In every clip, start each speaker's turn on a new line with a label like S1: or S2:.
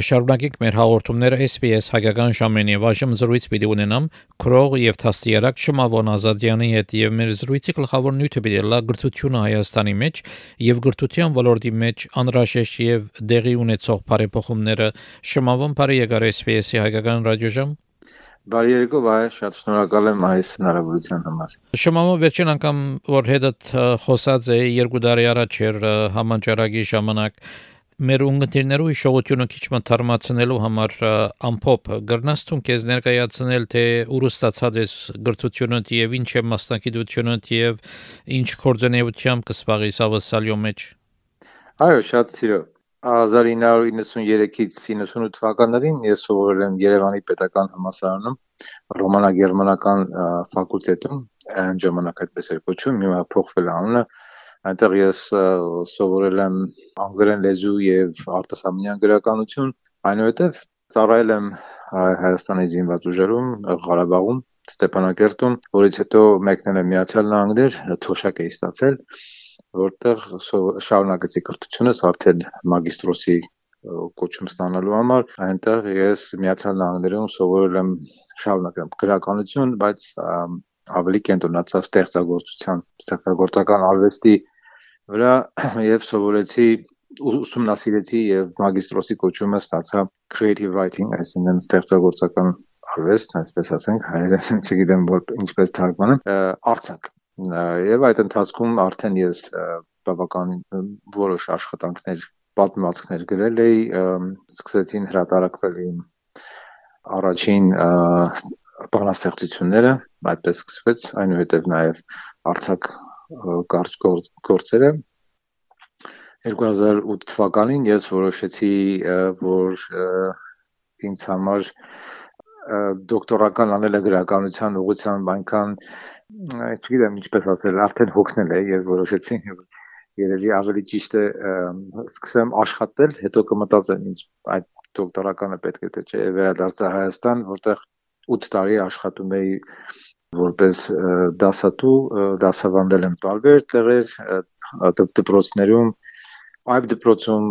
S1: Կշարունակենք մեր հաղորդումները SPS հայկական ժամենի վաժմ զրույց պիտի ունենամ քրող եւ թաստիարակ Շմավոն Ազատյանի հետ եւ մեր զրույցի գլխավոր նյութը պիտի լա գրթությունը Հայաստանի մեջ եւ գրթության ոլորտի մեջ անհրաժեշտ եւ դեղի ունեցող բարեփոխումները Շմավոն բարի եկար SPS-ի հայկական ռադիոժամ
S2: Բարի երեկո, բայ, շատ շնորհակալ եմ այս հնարավորության համար։
S1: Շմամո վերջին անգամ որ հետդ խոսած է երկու տարի առաջ էր համաճարակի ժամանակ մեր ունգընտիրներու հիշողությունը քիչ մ թարմացնելու համար ամփոփ գրնաս ցուն քեզ ներկայացնել թե ուր ստացած ես գրթությունը եւ ինչ է մասնակցությունը եւ ինչ կորձունեությամբ կսպաղի սավասալյո մեջ
S2: Այո, շատ սիրո 1993-ից 98 թվականներին ես սովորել եմ Երևանի Պետական Համալսարանում ռոմանա-գերմանական ֆակուլտետում, այն ժամանակ այդպես էր կոչվում, հիմա փոխվել է անունը, այնտեղ ես սովորել եմ անգլերեն լեզու եւ արտասահմանյան գրականություն, այնուհետև ծառայել եմ Հայաստանի զինված ուժերում, Ղարաբաղում, Ստեփանակերտում, որից հետո մեկնել եմ Միացյալ Նահանգներ, թոշակ էի ստացել որտեղ շարունակեցի կրթությունս արդեն մագիստրոսի կոչում ստանալու համար այնտեղ ես Միացյալ Նահանգներում սովորել եմ շարունակեմ գրականություն, բայց ավելի կենտրոնացած ստեղծագործության, ստեղծագործական արվեստի վրա եւ սովորեցի ուսումնասիրեցի եւ մագիստրոսի կոչումը ստացա creative writing, այսինքն ստեղծագործական արվեստ, այսպես ասենք, հայերեն չգիտեմ որ ինչպես թարգմանեմ, արցակ եւ այդ ընթացքում արդեն ես բավական որոշ աշխատանքներ պատմվածքներ գրել էի սկսեցին հրատարակվել իմ առաջին բանաստեղծությունները այդպես սկսվեց այնուհետև նաև արցակ կարճ գործերը 2008 թվականին ես որոշեցի որ ինձ համար դոկտորական անելը գրականության ուղղությամբ այնքան չգիտեմ ինչպես ասել, արդեն հոգնել է եւ որոշեցի երևի ավելի ճիշտ է սկսեմ աշխատել, հետո կմտածեմ ինձ այդ դոկտորականը պետք է թե չէ վերադարձա Հայաստան, որտեղ 8 տարի աշխատում էի որպես դասատու, դասավանդել եմ տարբեր տեղեր, դպրոցներում, այբ դպրոցում,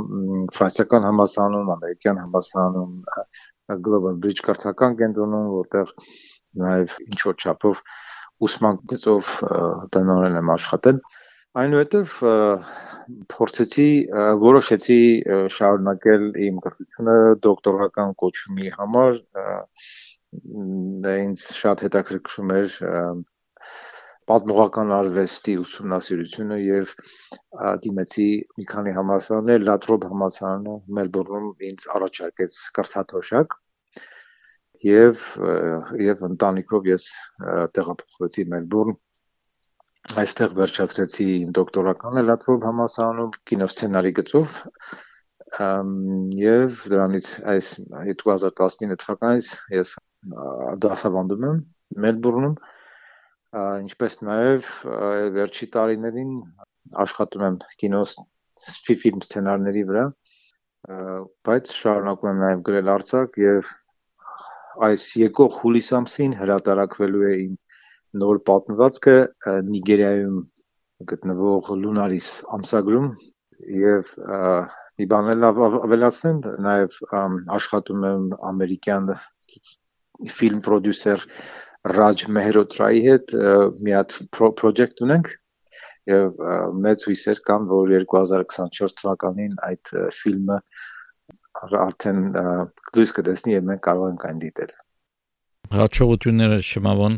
S2: ֆրանսիական համալսարանում, ամերիկյան համալսարանում, Global Bridge կրթական կենտրոնում, որտեղ նաև ինչ որ չափով ուսման գծով տնօրեն եմ աշխատել այնուհետև փորձեցի որոշեցի շարունակել իմ կրթությունը դոկտորական կոչումի համար դա ինձ շատ հետաքրքրում էր պատմողական արվեստի ուսումնասիրությունը եւ դիմեցի մի քանի համալսարաններ լատրոբ համալսարանը մելբուրնում ինձ առաջարկեց կրթաթոշակ եւ եւ ընտանիքով ես տեղափոխվեցի Մելբուրն այստեղ վերջացրեցի իմ դոկտորականը Լատրոբ համալսարանում կինոսցենարի գծով եւ դրանից այս 2019 թվականից ես դասավանդում եմ Մելբուրնում ինչպես նաեւ վերջի տարիներին աշխատում եմ կինո ֆիլմ սցենարների վրա բայց շարունակում եմ նաեւ գրել արձակ եւ այս եկող հուլիս ամսին հրատարակվելու է իմ նոր պատմվածքը Նիգերիայում գտնվող Lunaris ամսագրում եւ մի բան էլ ավելացնեմ նաեւ աշխատում եմ ամերիկյան ֆիլմ պրոդյուսեր Ռաջ Մեհրոտրայի հետ մի հատ project ունենք եւ մեծ հույսեր կան որ 2024 թվականին այդ ֆիլմը արդեն լույս կտեսնի եւ մենք կարող ենք այն դիտել։
S1: Հաջողությունները շնորհավորն։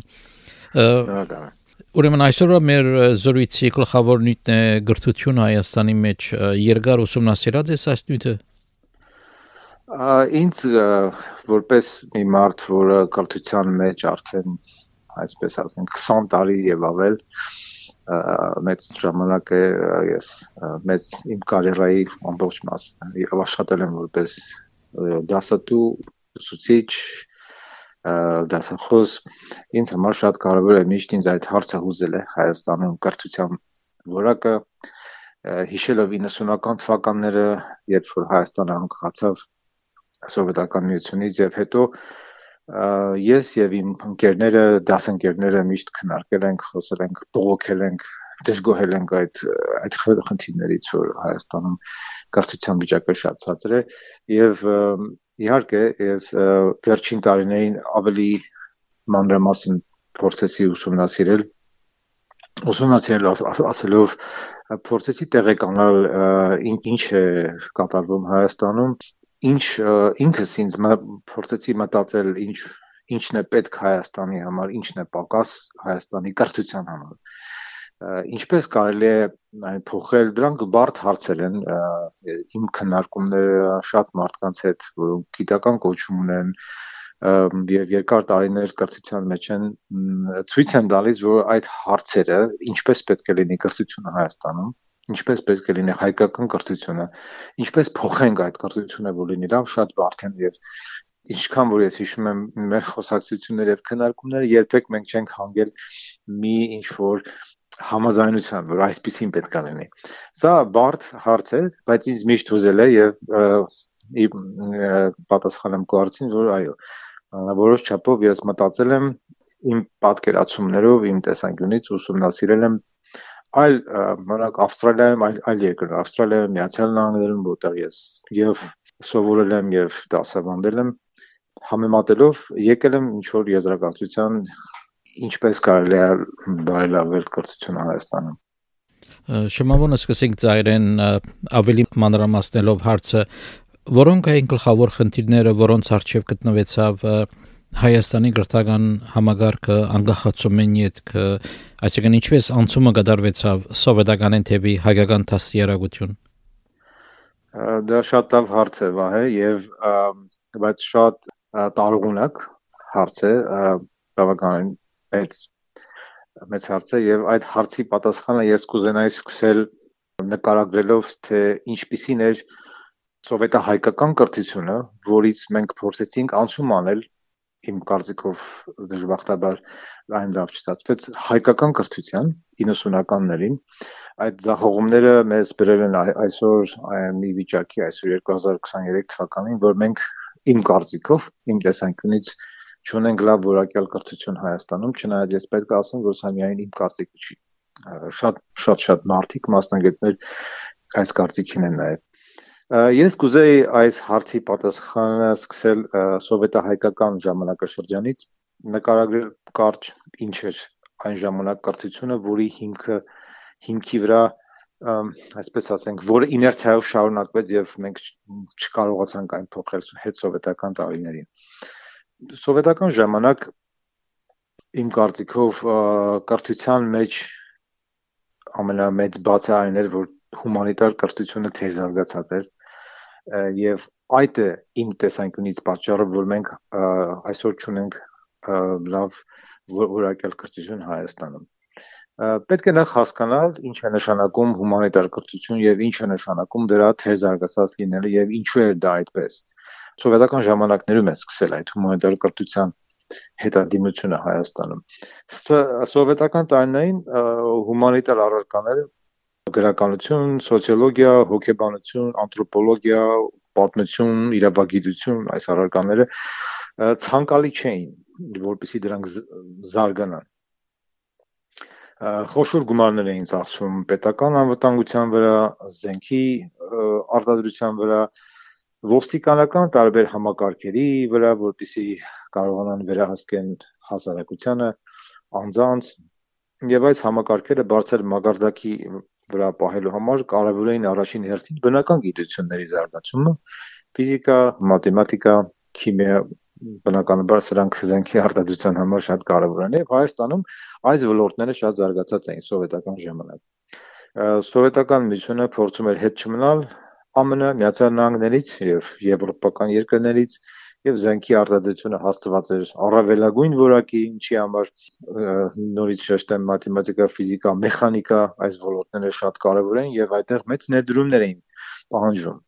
S1: Ուրեմն այսօր մեր զրույցի գլխավոր նյութն է գրթություն Հայաստանի մեջ երկար ուսումնասիրած է այս նյութը։
S2: Ինձ որպես մի մարդ, որը կրթության մեջ արդեն այսպես ասենք 20 տարի եւ ավել մեծ ժամանակ է ես մեծ իմ կարիերայի ամբողջ մասը եւ աշխատել եմ որպես դասատու ուսուցիչ դասախոս ինձ համար շատ կարևոր է միշտ ինձ այդ հարցը հուզել է Հայաստանում կրթության որակը հիշելով 90-ական թվականները երբ որ Հայաստանը անկախացավ սովետական միությունից եւ հետո ես եւ իմ ընկերները, դասընկերները միշտ քննարկել ենք, խոսել ենք, բողոքել ենք դժգոհել ենք այդ այդ խնդիրներից, որ Հայաստանում կրթության վիճակը շատ ցածր է եւ իհարկե ես վերջին տարիներին ավելի մանրամասն փորձեցի ուսումնասիրել ուսումնասիրել ասելով փորձեցի տեղեկանալ ինչ է կատարվում Հայաստանում ինչ ինքս ինձ փորձեցի մտածել ինչ ինչն է պետք Հայաստանի համար, ինչն է պակաս Հայաստանի կրթության համար ինչպես կարելի է այն փոխել դրանք բարդ հարցեր են իմ քննարկումները շատ մարդկանց հետ որոնք գիտական կոչում ունեն եւ երկար տարիներ կրթության մեջ են ցույց են տալիս որ այդ հարցերը ինչպես պետք է լինի կրթությունը Հայաստանում ինչպես պետք է լինի հայկական կրթությունը, ինչպես փոխենք այդ կրթությունը, որ լինի լավ, շատ բարդ են եւ ինչքան որ ես հիշում եմ մեր խոսակցությունները եւ քննարկումները երբեք մենք չենք հանգել մի ինչ որ համաձայնության, որ այսպեսին պետք է լինի։ Սա բարդ հարց է, բայց ինձ միշտ ուզել է եւ պատասխանեմ կողարցին, որ այո, որոշ չափով ես մտածել եմ իմ պատկերացումներով, իմ տեսանկյունից ուսումնասիրել եմ այլ մենակ Ավստրալիայում այլ այլ երկրներ, Ավստրալիայում, Միացյալ Նահանգներում, որտեղ ես եւ սովորել եմ եւ դասավանդել եմ, համեմատելով եկել եմ ինչ որ եզրակացության ինչպես կարելի է բարելավել կրթությունը Հայաստանում։
S1: Շմավոնը սկսենք ծայրեն ավելի մանրամասնելով հարցը, որոնք այն գլխավոր խնդիրները, որոնց արժև գտնվեցավ Հայաստանի գրթական համագարկը անկախացում են յետքը, այսինքն ինչպես անցումը կդարվեցավ սովետականեն թեպի հայկական դաստիարակություն։
S2: Դա շատ լավ հարց է, վահե, եւ բայց շատ տարողունակ հարց է, բավականին մեծ մեծ հարց է եւ այդ հարցի պատասխանը ես կուզենայի սկսել նկարագրելով թե ինչպիսին էր սովետահայկական կրթությունը, որից մենք փորձեցինք անցում անել իմ կարծիքով դժբախտաբար այն լավ չստացվեց հայկական կրթության 90-ականներին այդ զահողումները մեզ բերել են այսօր մի վիճակի այսօր 2023 թվականին որ մենք իմ կարծիքով իմ տեսանկյունից չունենք լավ որակյալ կրթություն Հայաստանում չնայած ես պետք է ասեմ որ սա միայն իմ կարծիքը չի շատ շատ շատ մարդիկ մասնագետներ այս կարծիքին են նաև Ես կուզեի այս հարցի պատասխանը սկսել սովետահայկական ժամանակաշրջանից, նկարագրել կարճ ինչ էր այն ժամանակ կրթությունը, որի հիմքը հիմքի վրա այսպես ասենք, որը իներցիայով շարունակվեց եւ մենք չկարողացանք այն փոխել հետ սովետական տարիներին։ Սովետական ժամանակ իմ կարծիքով կրթության մեջ ամենամեծ բացը այն էր, որ հումանիտար կրթությունը թեր զարգացած էր եւ այդ է իմ տեսանկյունից պատճառը, որ մենք այսօր ճունենք լավ որակյալ կրթություն Հայաստանում։ Պետք է նախ հասկանալ ինչ է նշանակում հումանիտար կրթություն եւ ինչ է նշանակում դրա թե զարգացած լինելը եւ ինչու է դա այդպես։ Սովետական ժամանակներում է սկսել այդ հումանիտար կրթության հետադիմությունը Հայաստանում։ Սովետական տարիներին հումանիտար առարկաները գրականություն, սոցիոլոգիա, հոգեբանություն, անթրոպոլոգիա, պատմություն, իրավագիտություն, այս առարկաները ցանկալի չէին, որպեսզի դրանք զարգանան խոշոր գումարներ էին ծախսում պետական անվտանգության վրա, զենքի արտադրության վրա, ոստիկանական տարբեր համակարգերի վրա, որպեսզի կարողանան վերահսկեն հասարակությանը, անձանց եւ այս համակարգերը բարձր մագարտակի վրա պահելու համար կարևոր էին առաջին հերթին բնական գիտությունների զարգացումը, ֆիզիկա, մաթեմատիկա, քիմիա, բնականաբար սրանք զենքի արտադրության համար շատ կարևոր են եւ Հայաստանում այս ոլորտները շատ զարգացած էին սովետական ժամանակ։ Սովետական միությունը փորձում էր հետ չմնալ ԱՄՆ Միացյալ Նահանգներից եւ եվրոպական երկրներից եւ զենքի արտադրությունը հաստված էր առավելագույն որակի, ինչի համար նորից շեշտեմ մաթեմատիկա, ֆիզիկա, մեխանիկա, այս ոլորտները շատ կարեւոր են եւ այդտեղ մեծ ներդրումներ էին պահանջում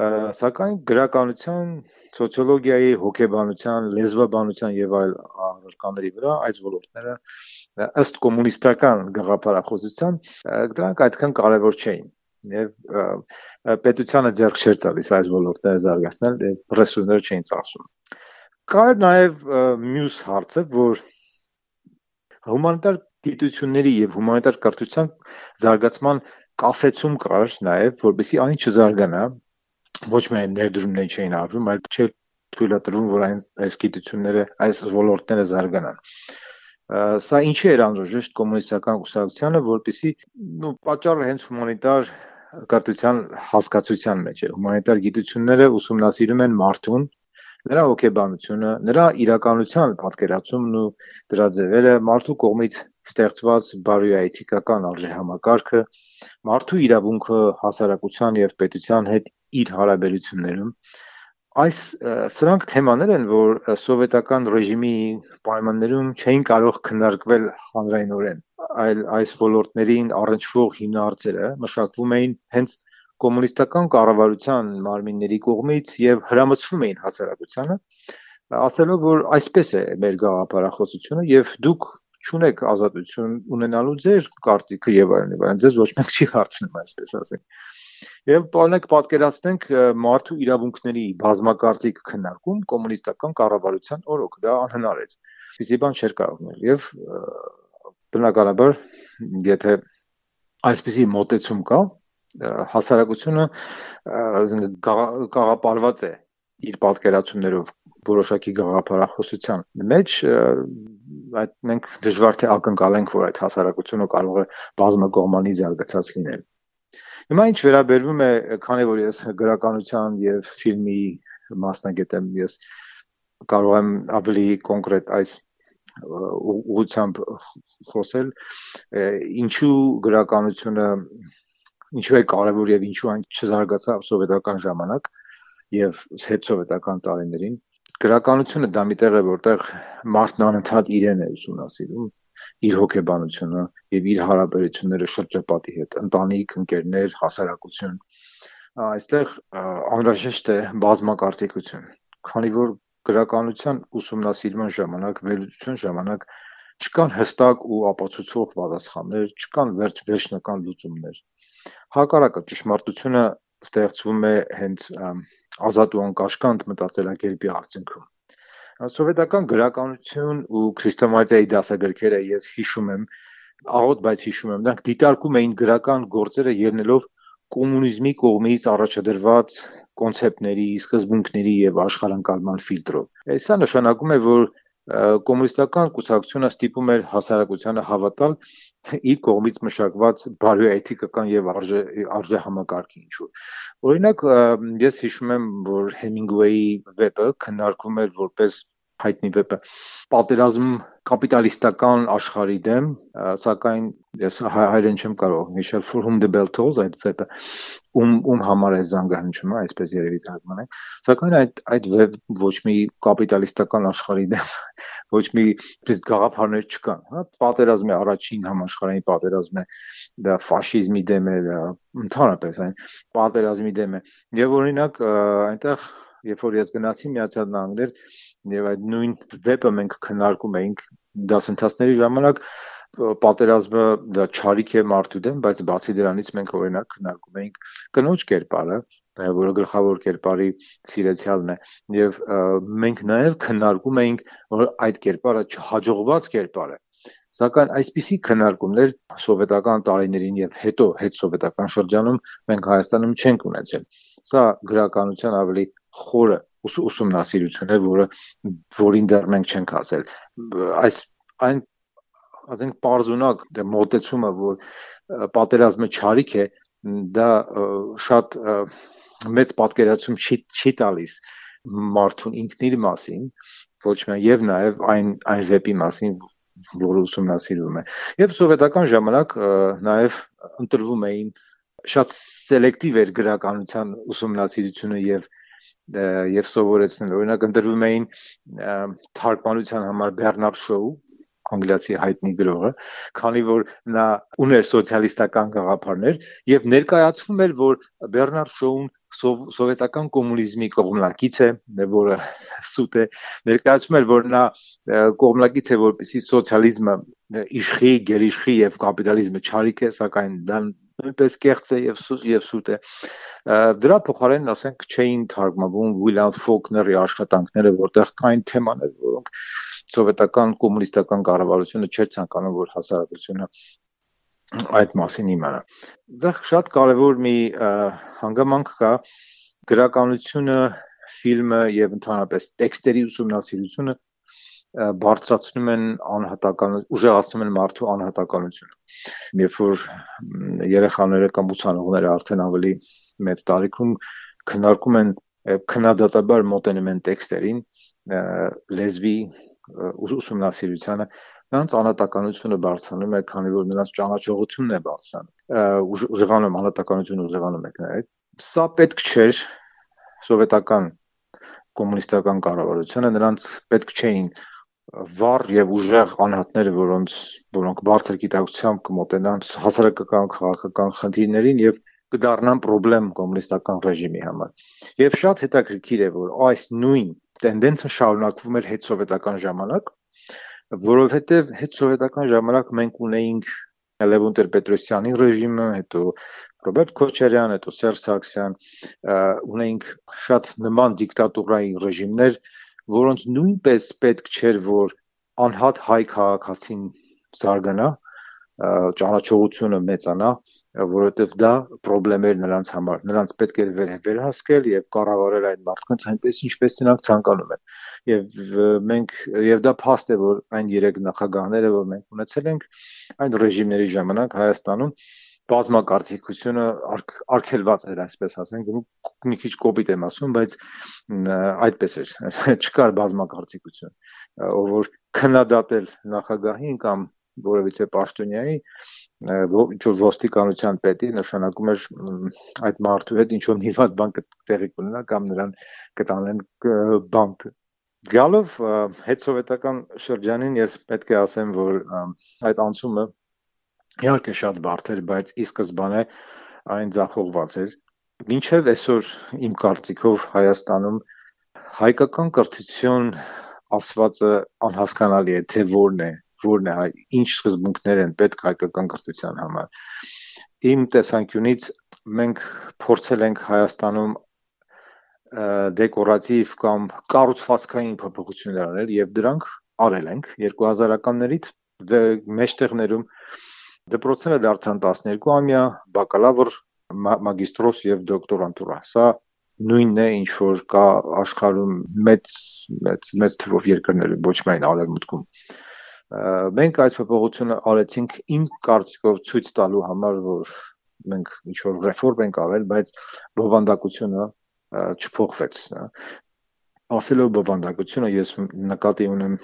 S2: սակայն գրականության, սոցիոլոգիայի, հոգեբանության, լեզվաբանության եւ այլ առարկաների վրա այս ոլորտները ըստ կոմունիստական գաղափարախոսության դրանք այդքան կարևոր չէին եւ պետությանը ձեռք չէր տալիս այս ոլորտները զարգացնել եւ ռեսուրսները չէին ծախսում։ Կար նաեւ մյուս հարցը, որ հումանիտար գիտությունների եւ հումանիտար կրթության զարգացման կասեցում կար նաեւ որբիսի այն չզարգանա ոչ միայն ներդրումներ չէին արվում, այլ չէ թույլատրվում, որ այն այս գիտությունները, այս ոլորտները զարգանան սա ինչի էր անհրաժեշտ կոմունիստական կուսակցությանը, որպիսի նո պատճառը հենց հումանիտար կրթության հասկացության մեջ է։ Հումանիտար գիտությունները ուսումնասիրում են մարդուն, նրա հոգեբանությունը, նրա իրականության պատկերացումն ու դրա ձևերը, մարդու կողմից ստեղծված բարոյայթիկական արժեհամակարգը, մարդու իրավունքը հասարակության եւ պետության հետ իր հարաբերություններում այս սրանք թեմաներ են, որ սովետական ռեժիմի պայմաններում չէին կարող քննարկվել հանրայնորեն, այլ այս ոլորտներին առնչվող հիմնարարцերը մշակվում էին հենց կոմունիստական կառավարության մարմինների կողմից եւ հրամցվում էին հասարակությանը, ասելով որ այսպես է մեր գաղափարախոսությունը եւ դուք ճունեք ազատություն ունենալու ձեր կարծիքը եւ այլն եւ այլն ձեզ ոչ մեկ չի հարցնում այսպես ասենք Եվ բանակ պատկերացնենք մարդու իրավունքների բազմակարծիք քննարկում կոմունիստական կառավարության օրոք դա անհնար էր։ Իսկ բան չէր կարող լինել եւ բնականաբար եթե այսպիսի մոտեցում կա հասարակությունը գաղապարված է իր պատկերացումներով որոշակի գաղափարախոսության մեջ այդ մենք դժվար թե ակնկալենք որ այդ հասարակությունը կարող է բազմակողմանի զարգացած լինել Հիմա ինչ վերաբերվում է, քանի որ ես գրականության եւ ֆիլմի մասնագետ եմ, ես կարող եմ ավելի կոնկրետ այս ուղղությամբ խոսել ինչու գրականությունը ինչու է կարևոր եւ ինչու այն չզարգացավ սովետական ժամանակ եւ հետ սովետական տարիներին գրականությունը դա մի տեղ է որտեղ մարդն անընդհատ իրեն է ուսումնասիրում իր հոգեբանությունը եւ իր հարաբերությունները շրջապատի հետ, ընտանիք, ընկերներ, հասարակություն։ Այստեղ անհրաժեշտ է բազմակարծիքություն, քանի որ գրականության ուսումնասիրման ժամանակ, վերլուծության ժամանակ չկան հստակ ու ապացուցող պատասխաններ, չկան վերջ վերջնական լուծումներ։ Հակառակը ճշմարտությունը ստեղծվում է հենց ազատ ու անկաշկանդ մտածելակերպի արդյունքում սովետական գրականություն ու քրիստոնեայի դասագրքերը ես հիշում եմ աղոտ բայց հիշում եմ դրանք դիտարկում էին գրական գործերը ելնելով կոմունիզմի կողմից առաջադրված կոնցեպտների, սկզբունքների եւ աշխարհանկալման ֆիլտրով։ Սա նշանակում է, որ կոմունիստական կուսակցությունը ստիպում էր հասարակությանը հավատալ իր կողմից մշակված բարոյեթիկական եւ արժե արժե համակարգի ինչու։ Օրինակ ես հիշում եմ, որ Հեմինգուեյի վեպը քննարկվում էր որպես հայտնի վեպը պատերազմ կապիտալիստական աշխարհի դեմ, սակայն ես հայերեն չեմ կարող հիշել for whom the bell tolls այդ վեպը ում ում համար է զանգահնչումը, այսպես երևի թարգմանենք, սակայն այդ այդ վեպ ոչ մի կապիտալիստական աշխարհի դեմ ոչ մի պես գաղափարներ չկան, հա, պատերազմի առաջին համաշխարհային պատերազմը դա ֆաշիզմի դեմ է, դա ընդհանրապես այն պատերազմի դեմ է։ Եվ օրինակ այնտեղ երբ որ ես գնացի Միացյալ Նահանգներ եւ այդ նույն վեպը մենք քննարկում էինք դասընթացների ժամանակ պատերազմը դա ճարիք է մարդու դեմ, բայց բացի դրանից մենք օրինակ քննարկում էինք կնոջ կերպարը, որը գլխավոր կերպարի սիրեցյալն է եւ մենք նաեւ քննարկում էինք որ այդ կերպարը չհաջողված կերպար է Սակայն այսպիսի քննարկումներ սովետական տարիներին եւ հետո հետ սովետական շրջանում մենք Հայաստանում չենք ունեցել։ Սա գրականության ավելի խորը ուսումնասիրություն է, որը որին դեռ մենք չենք ասել։ Այս այն ասենք պարզունակ դե մոտեցումը, որ պատերազմը ճարիք է, դա շատ մեծ պատկերացում չի չի տալիս մարդուն ինքն իր մասին, ոչ միայն եւ նաեւ այն այն վեպի մասին, որը ուսումնասիրվում է։ Եվ սովետական ժամանակ նաեւ ընտրվում էին շատ սելեկտիվ էր գրականության ուսումնասիրությունը եւ եւ սովորեցնել։ Օրինակ ընտրվում էին թարգմանության համար Բեռնարդ Շոու անգլիացի հայտնի գրողը, քանի որ նա ուներ սոցիալիստական գաղափարներ եւ ներկայացվում էր, որ Բեռնարդ Շոուն սով, սովետական կոմունիզմի կողմնակից է, որը սուտ է, ներկայացում էր, որ նա կողմնակից է, որպեսի սոցիալիզմը իշխի, գերիշխի եւ կապիտալիզմը չարիք է, սակայն դա նույնպես կեղծ է եւ սուտ եւ սուտ է դրա փոխարեն ասենք չէին թարգմանվում William Faulkner-ի աշխատանքները որտեղ կային թեմաներ որոնք սովետական կոմունիստական կառավարությունը չէր ցանկանում որ հասարակությունը այդ մասին իմանա։ Դա շատ կարևոր մի հանգամանք կա. Գրականությունը, ֆիլմը եւ ընդհանրապես տեքստերի ուսումնասիրությունը բարձրացնում են անհատական ուժեղացնում են մարդու անհատականությունը երբ որ երեխաները կամ ուսանողները արդեն ավելի մեծ տարիքում քննարկում են քննադատաբար մոտենում են տեքստերին լեզվի ուսումնասիրությանը նրանց անհատականությունը բարձրանում է քանի որ նրանց ճանաչողությունն է բարձրանում ուժեղանում անհատականությունը ուժեղանում է կներեք սա պետք չէր սովետական կոմունիստական կառավարությունը նրանց պետք չէին վառ եւ ուժեղ անհատները, որոնց որոնք բարձր գիտակցությամբ կմոտենան հասարակական քաղաքական խնդիրներին եւ կդառնան խնդրեմ կոմունիստական ռեժիմի համար։ Եվ շատ հետաքրքիր է, որ այս նույն տենդենսը շարունակվում էր հետսովետական ժամանակ, որովհետեւ հետսովետական ժամանակ մենք ունեինք Լևոն Տեր-Պետրոսյանի ռեժիմը, հետո Ռոբերտ Քոչարյան, հետո Սերժ Սարգսյան, ունեինք շատ նման դիկտատուրայի ռեժիմներ, որոնց նույնպես պետք չէր որ անհատ հայ քաղաքացին զարգանա, ճանաչողությունը մեծանա, որովհետև դա խնդրեմ էր նրանց համար։ Նրանց պետք էր վեր, վերահսկել եւ կառավարել այդ մարդկանց այնպես ինչպես նրանք ցանկանում են։ Եվ մենք եւ դա փաստ է որ այն երեք նախագահները, որ մենք ունեցել ենք այն ռեժիմների ժամանակ Հայաստանում բազմակարծիքությունը արգելված էր, այսպես ասենք, մի քիչ կոպիտ եմ ասում, բայց այդպես էր, չկար բազմակարծիքություն, որ քննադատել նախագահին կամ որևիցե պաշտոնյայի ինչ որ ոստիկանության պետի նշանակում էր այդ մարդու հետ ինչ որ հիվանդ բան տեղի կունենա կամ նրան կտանեն բանտ Գալով հետսովետական շրջանին ես պետք է ասեմ, որ այդ անցումը իհարկե շատ բարդ էր, բայց ի սկզբանե այն ձախողված էր։ Մինչև այսօր իմ կարծիքով Հայաստանում հայկական կրթություն ասվածը անհասկանալի է, թե որն է, որն է ինչ սկզբունքներ են պետք հայկական կրթության համար։ Իմ տեսանկյունից մենք փորձել ենք Հայաստանում դեկորատիվ կամ կառուցվածքային փոփոխություններ անել եւ դրանք արել ենք 2000-ականներից դե մեջտեղներում Դպրոցները դարձան 12-ամյա, բակալավր, մագիստրոս եւ դոկտորանտուրա։ Սա նույնն է ինչ որ կա աշխարհում մեծ մեծ մեծ թվով երկրներում, ոչ միայն արևմուտքում։ Մենք այս փոփոխությունը արեցինք իմ կարծիքով ցույց տալու համար, որ մենք ինչ որ ռեֆորմ ենք արել, բայց բովանդակությունը չփոխվեց ասելով բովանդակությունը ես նկատի ունեմ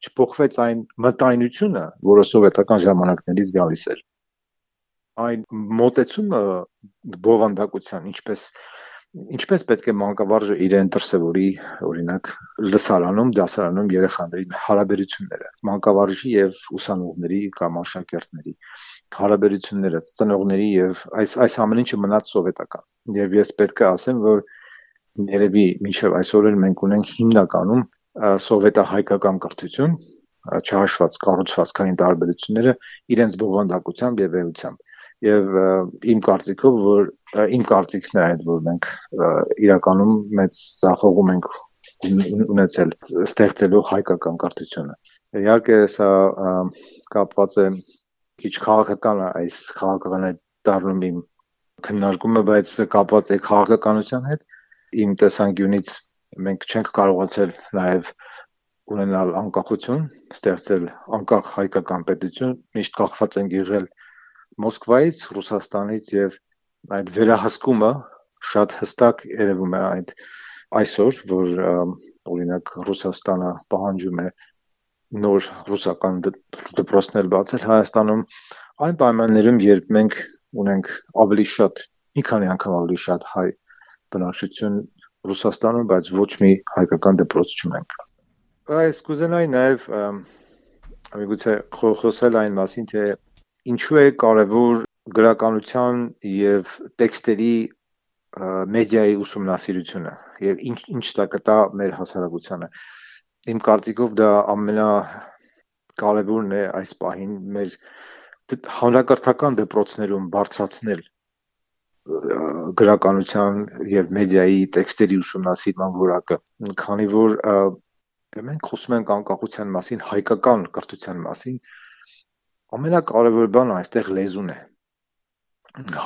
S2: չփոխվեց այն մտայնությունը, որը սովետական ժամանակներից գալիս էր։ Այն մոտեցումը բովանդակության, ինչպես ինչպես պետք է մանկավարժը իրեն դրսևորի օրինակ լսարանում, դասարանում երեխաների հարաբերությունները, մանկավարժի եւ ուսանողների կամ աշակերտների հարաբերությունները, ծնողների եւ այս այս ամեն ինչը մնաց սովետական։ Եվ ես պետք է ասեմ, որ երևի մինչև այսօր էլ մենք ունենք հիմնականում սովետահայկական կրթություն, չհաշված կառուցվածքային տարբերությունները իրենց բովանդակությամբ եւ վեհությամբ եւ իմ կարծիքով որ իմ կարծիքն է այդ որ մենք իրականում մեծ ցախողում ենք ունեցել ստեղծելու հայկական կրթությունը իհարկե սա կապված է քիչ քաղաքական այս քաղաքական դառնում իմ քննարկումը բայց կապված է քաղաքականության հետ իմ տեսանկյունից մենք չենք կարողացել նաև ունենալ անկախություն, ստեղծել անկախ հայկական պետություն, միշտ կախված ենք եղել Մոսկվայից, Ռուսաստանից եւ այդ վերահսկումը շատ հստակ երևում է այդ այսօր, որ օրինակ Ռուսաստանը պահանջում է նոր ռուսական դպրոցներ բացել Հայաստանում այն պայմաններում, երբ մենք ունենք ավելի շատ մի քանի անգամ ավելի շատ հայ բնակչություն Ռուսաստանում, բայց ոչ մի հայկական դպրոց չունենք։ Այս կուզենայի նաև միգուցե խոսել այն մասին, թե ինչու է կարևոր գրականության եւ տեքստերի մեդիայի ուսումնասիրությունը եւ ինչ ինչ դա կտա մեր հասարակությանը։ Իմ կարծիքով դա ամենա կարևորն է այս պահին մեր հանրակրթական դպրոցներում բարձրացնել գրականության եւ մեդիայի տեքստերի ուսումնասիրման որակը, քանի որ մենք խոսում ենք անկախության մասին, հայկական կրթության մասին, ամենակարևոր բանը այստեղ լեզուն է։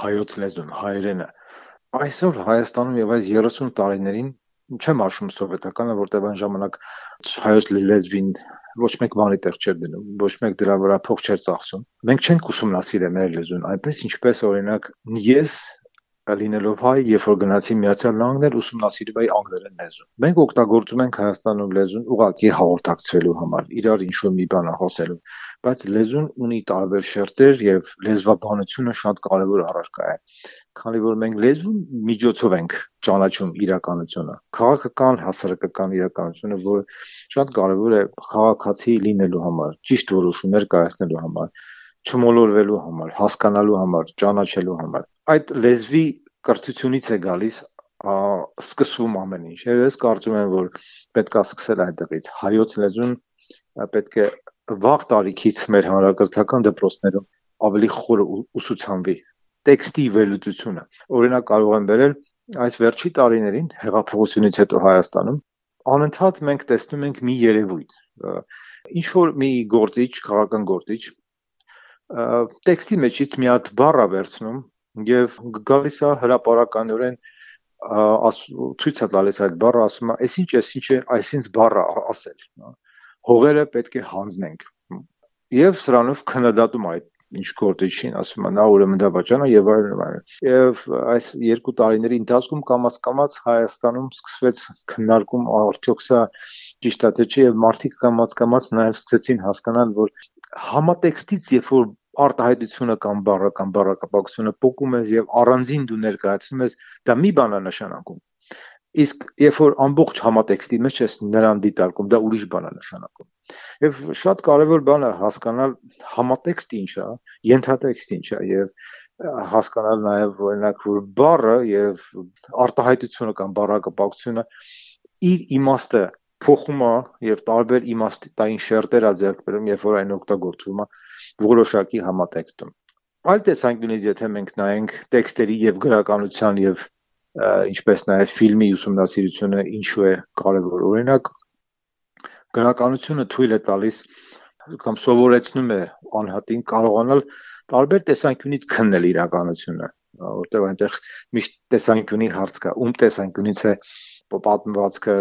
S2: Հայոց լեզուն, հայերենը։ Այսօր Հայաստանում եւ այս 30 տարիներին չեմ հաշվում սովետականը, որտեղ այն ժամանակ հայոց լեզվին ոչ մեկ բանի տեղ չէր դնում, ոչ մեկ դրա վրա փող չէր ծախսում։ Մենք չենք ուսումնասիրել մեր լեզուն, այնպես ինչպես օրինակ ես լինելով հայ, երբ որ գնացի Միացյալ Նահանգներ, ուսումնասիրում էի անգլերեն լեզուն։ Մենք օգտագործում ենք Հայաստանում լեզուն ուղղակի հաղորդակցվելու համար, իրար ինչ-որ մի բան ասելու, բայց լեզուն ունի տարբեր շերտեր եւ լեզվաբանությունը շատ կարեւոր առարկա է քանի որ մենք լեզվու միջոցով ենք ճանաչում իրականությունը քաղաքական հասարակական իրականությունը որը շատ կարեւոր է քաղաքացի լինելու համար ճիշտ որոշումներ կայացնելու համար չմոլորվելու համար, հասկանալու համար, ճանաչելու համար։ Այդ լեզվի կրթությունից է գալիս սկսվում ամեն ինչ։ Եվ ես կարծում եմ, որ պետք է սկսել այդտեղից։ Հայոց լեզուն պետք է վաղ տարիքից մեր հանրակրթական դպրոցներում ավելի խորը ուսուցանվի տեքստի վերլուծությունը։ Օրինակ կարող եմ վերել այս վերջի տարիներին հեղափոխությունից հետո Հայաստանում անընդհատ մենք տեսնում ենք մի երևույթ ինչ որ մի գործիչ, քաղաքական գործիչ տեքստի մեջից մի հատ բառ է վերցնում եւ գալիս է հրաապարականորեն ցույց է տալիս այդ բառը ասում է այսինչ այսինչ է այսինչ բառը ասել հողերը պետք է հանձնենք եւ սրանով քննադատում այդ ինչ գործիչին ասում է նա ուրեմն դա վաճան է եւ այլն այլն եւ այս երկու տարիների ընթացքում կամած կամած Հայաստանում սկսվեց քննարկում արդյոք սա ճիշտ է թե չէ եւ մարդիկ կամած կամած նաեւ սկսեցին հասկանալ որ համատեքստից երբ որ արտահայտությունը կամ բառը կամ բառակապակցությունը փոկում ես եւ առանձին դու ներկայացնում ես դա մի բան է նշանակում իսկ երբ որ ամբողջ համատեքստի մեջ ես նրան դիտարկում դա ուրիշ բան է նշանակում եւ շատ կարեւոր բան է հասկանալ համատեքստը ինչ է ենթատեքստը ինչ է եւ հասկանալ նաեւ օրինակ որ բառը եւ արտահայտությունը կամ բառակապակցությունը իր իմաստը փոխում է եւ տարբեր իմաստային շերտեր ա ձեռք բերում, երբ որ այն օգտագործվում է որոշակի համատեքստում։ Այլ տեսանկյունից եթե մենք նայենք տեքստերի եւ գրականության եւ ինչպես նաեւ ֆիլմի ուսումնասիրությունը ինչու է կարեւոր։ Օրինակ գրականությունը թույլ է տալիս կամ սովորեցնում է անհատին կարողանալ տարբեր տեսանկյունից քննել իրականությունը, որտեղ այնտեղ միշտ տեսանկյունի հարց կա, ում տեսանկյունից է պատմվածքը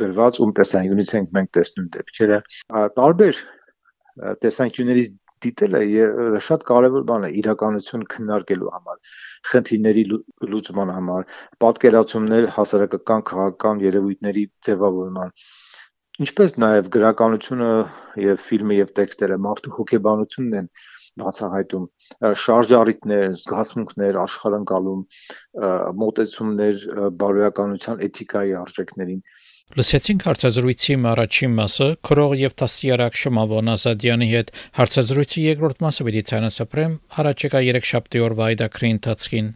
S2: գրված ում տեսանկյունից ենք մենք տեսնում դեպքերը տարբեր տեսանկյուններից դիտելը շատ կարևոր բան է իրականություն քննարկելու համար, խնդիրների լուծման համար, պատկերացումներ հասարակական քաղաքական երևույթների ձևավորման ինչպես նաև գրականությունը եւ ֆիլմը եւ տեքստերը մարդու հոգեբանությունն են բացահայտում շարժառիթներ, զգացմունքներ, աշխարհընկալում, մոտեցումներ բարոյականության էթիկայի արժեքներին
S1: Լսեցինք հարցազրույցի առաջին մասը քրող եւ տասիարակ Շմավոն Ասադյանի հետ հարցազրույցի երկրորդ մասը պիտի ցանասապրեմ առաջիկա 3 շաբթի օրվա այդակրի ընթացքին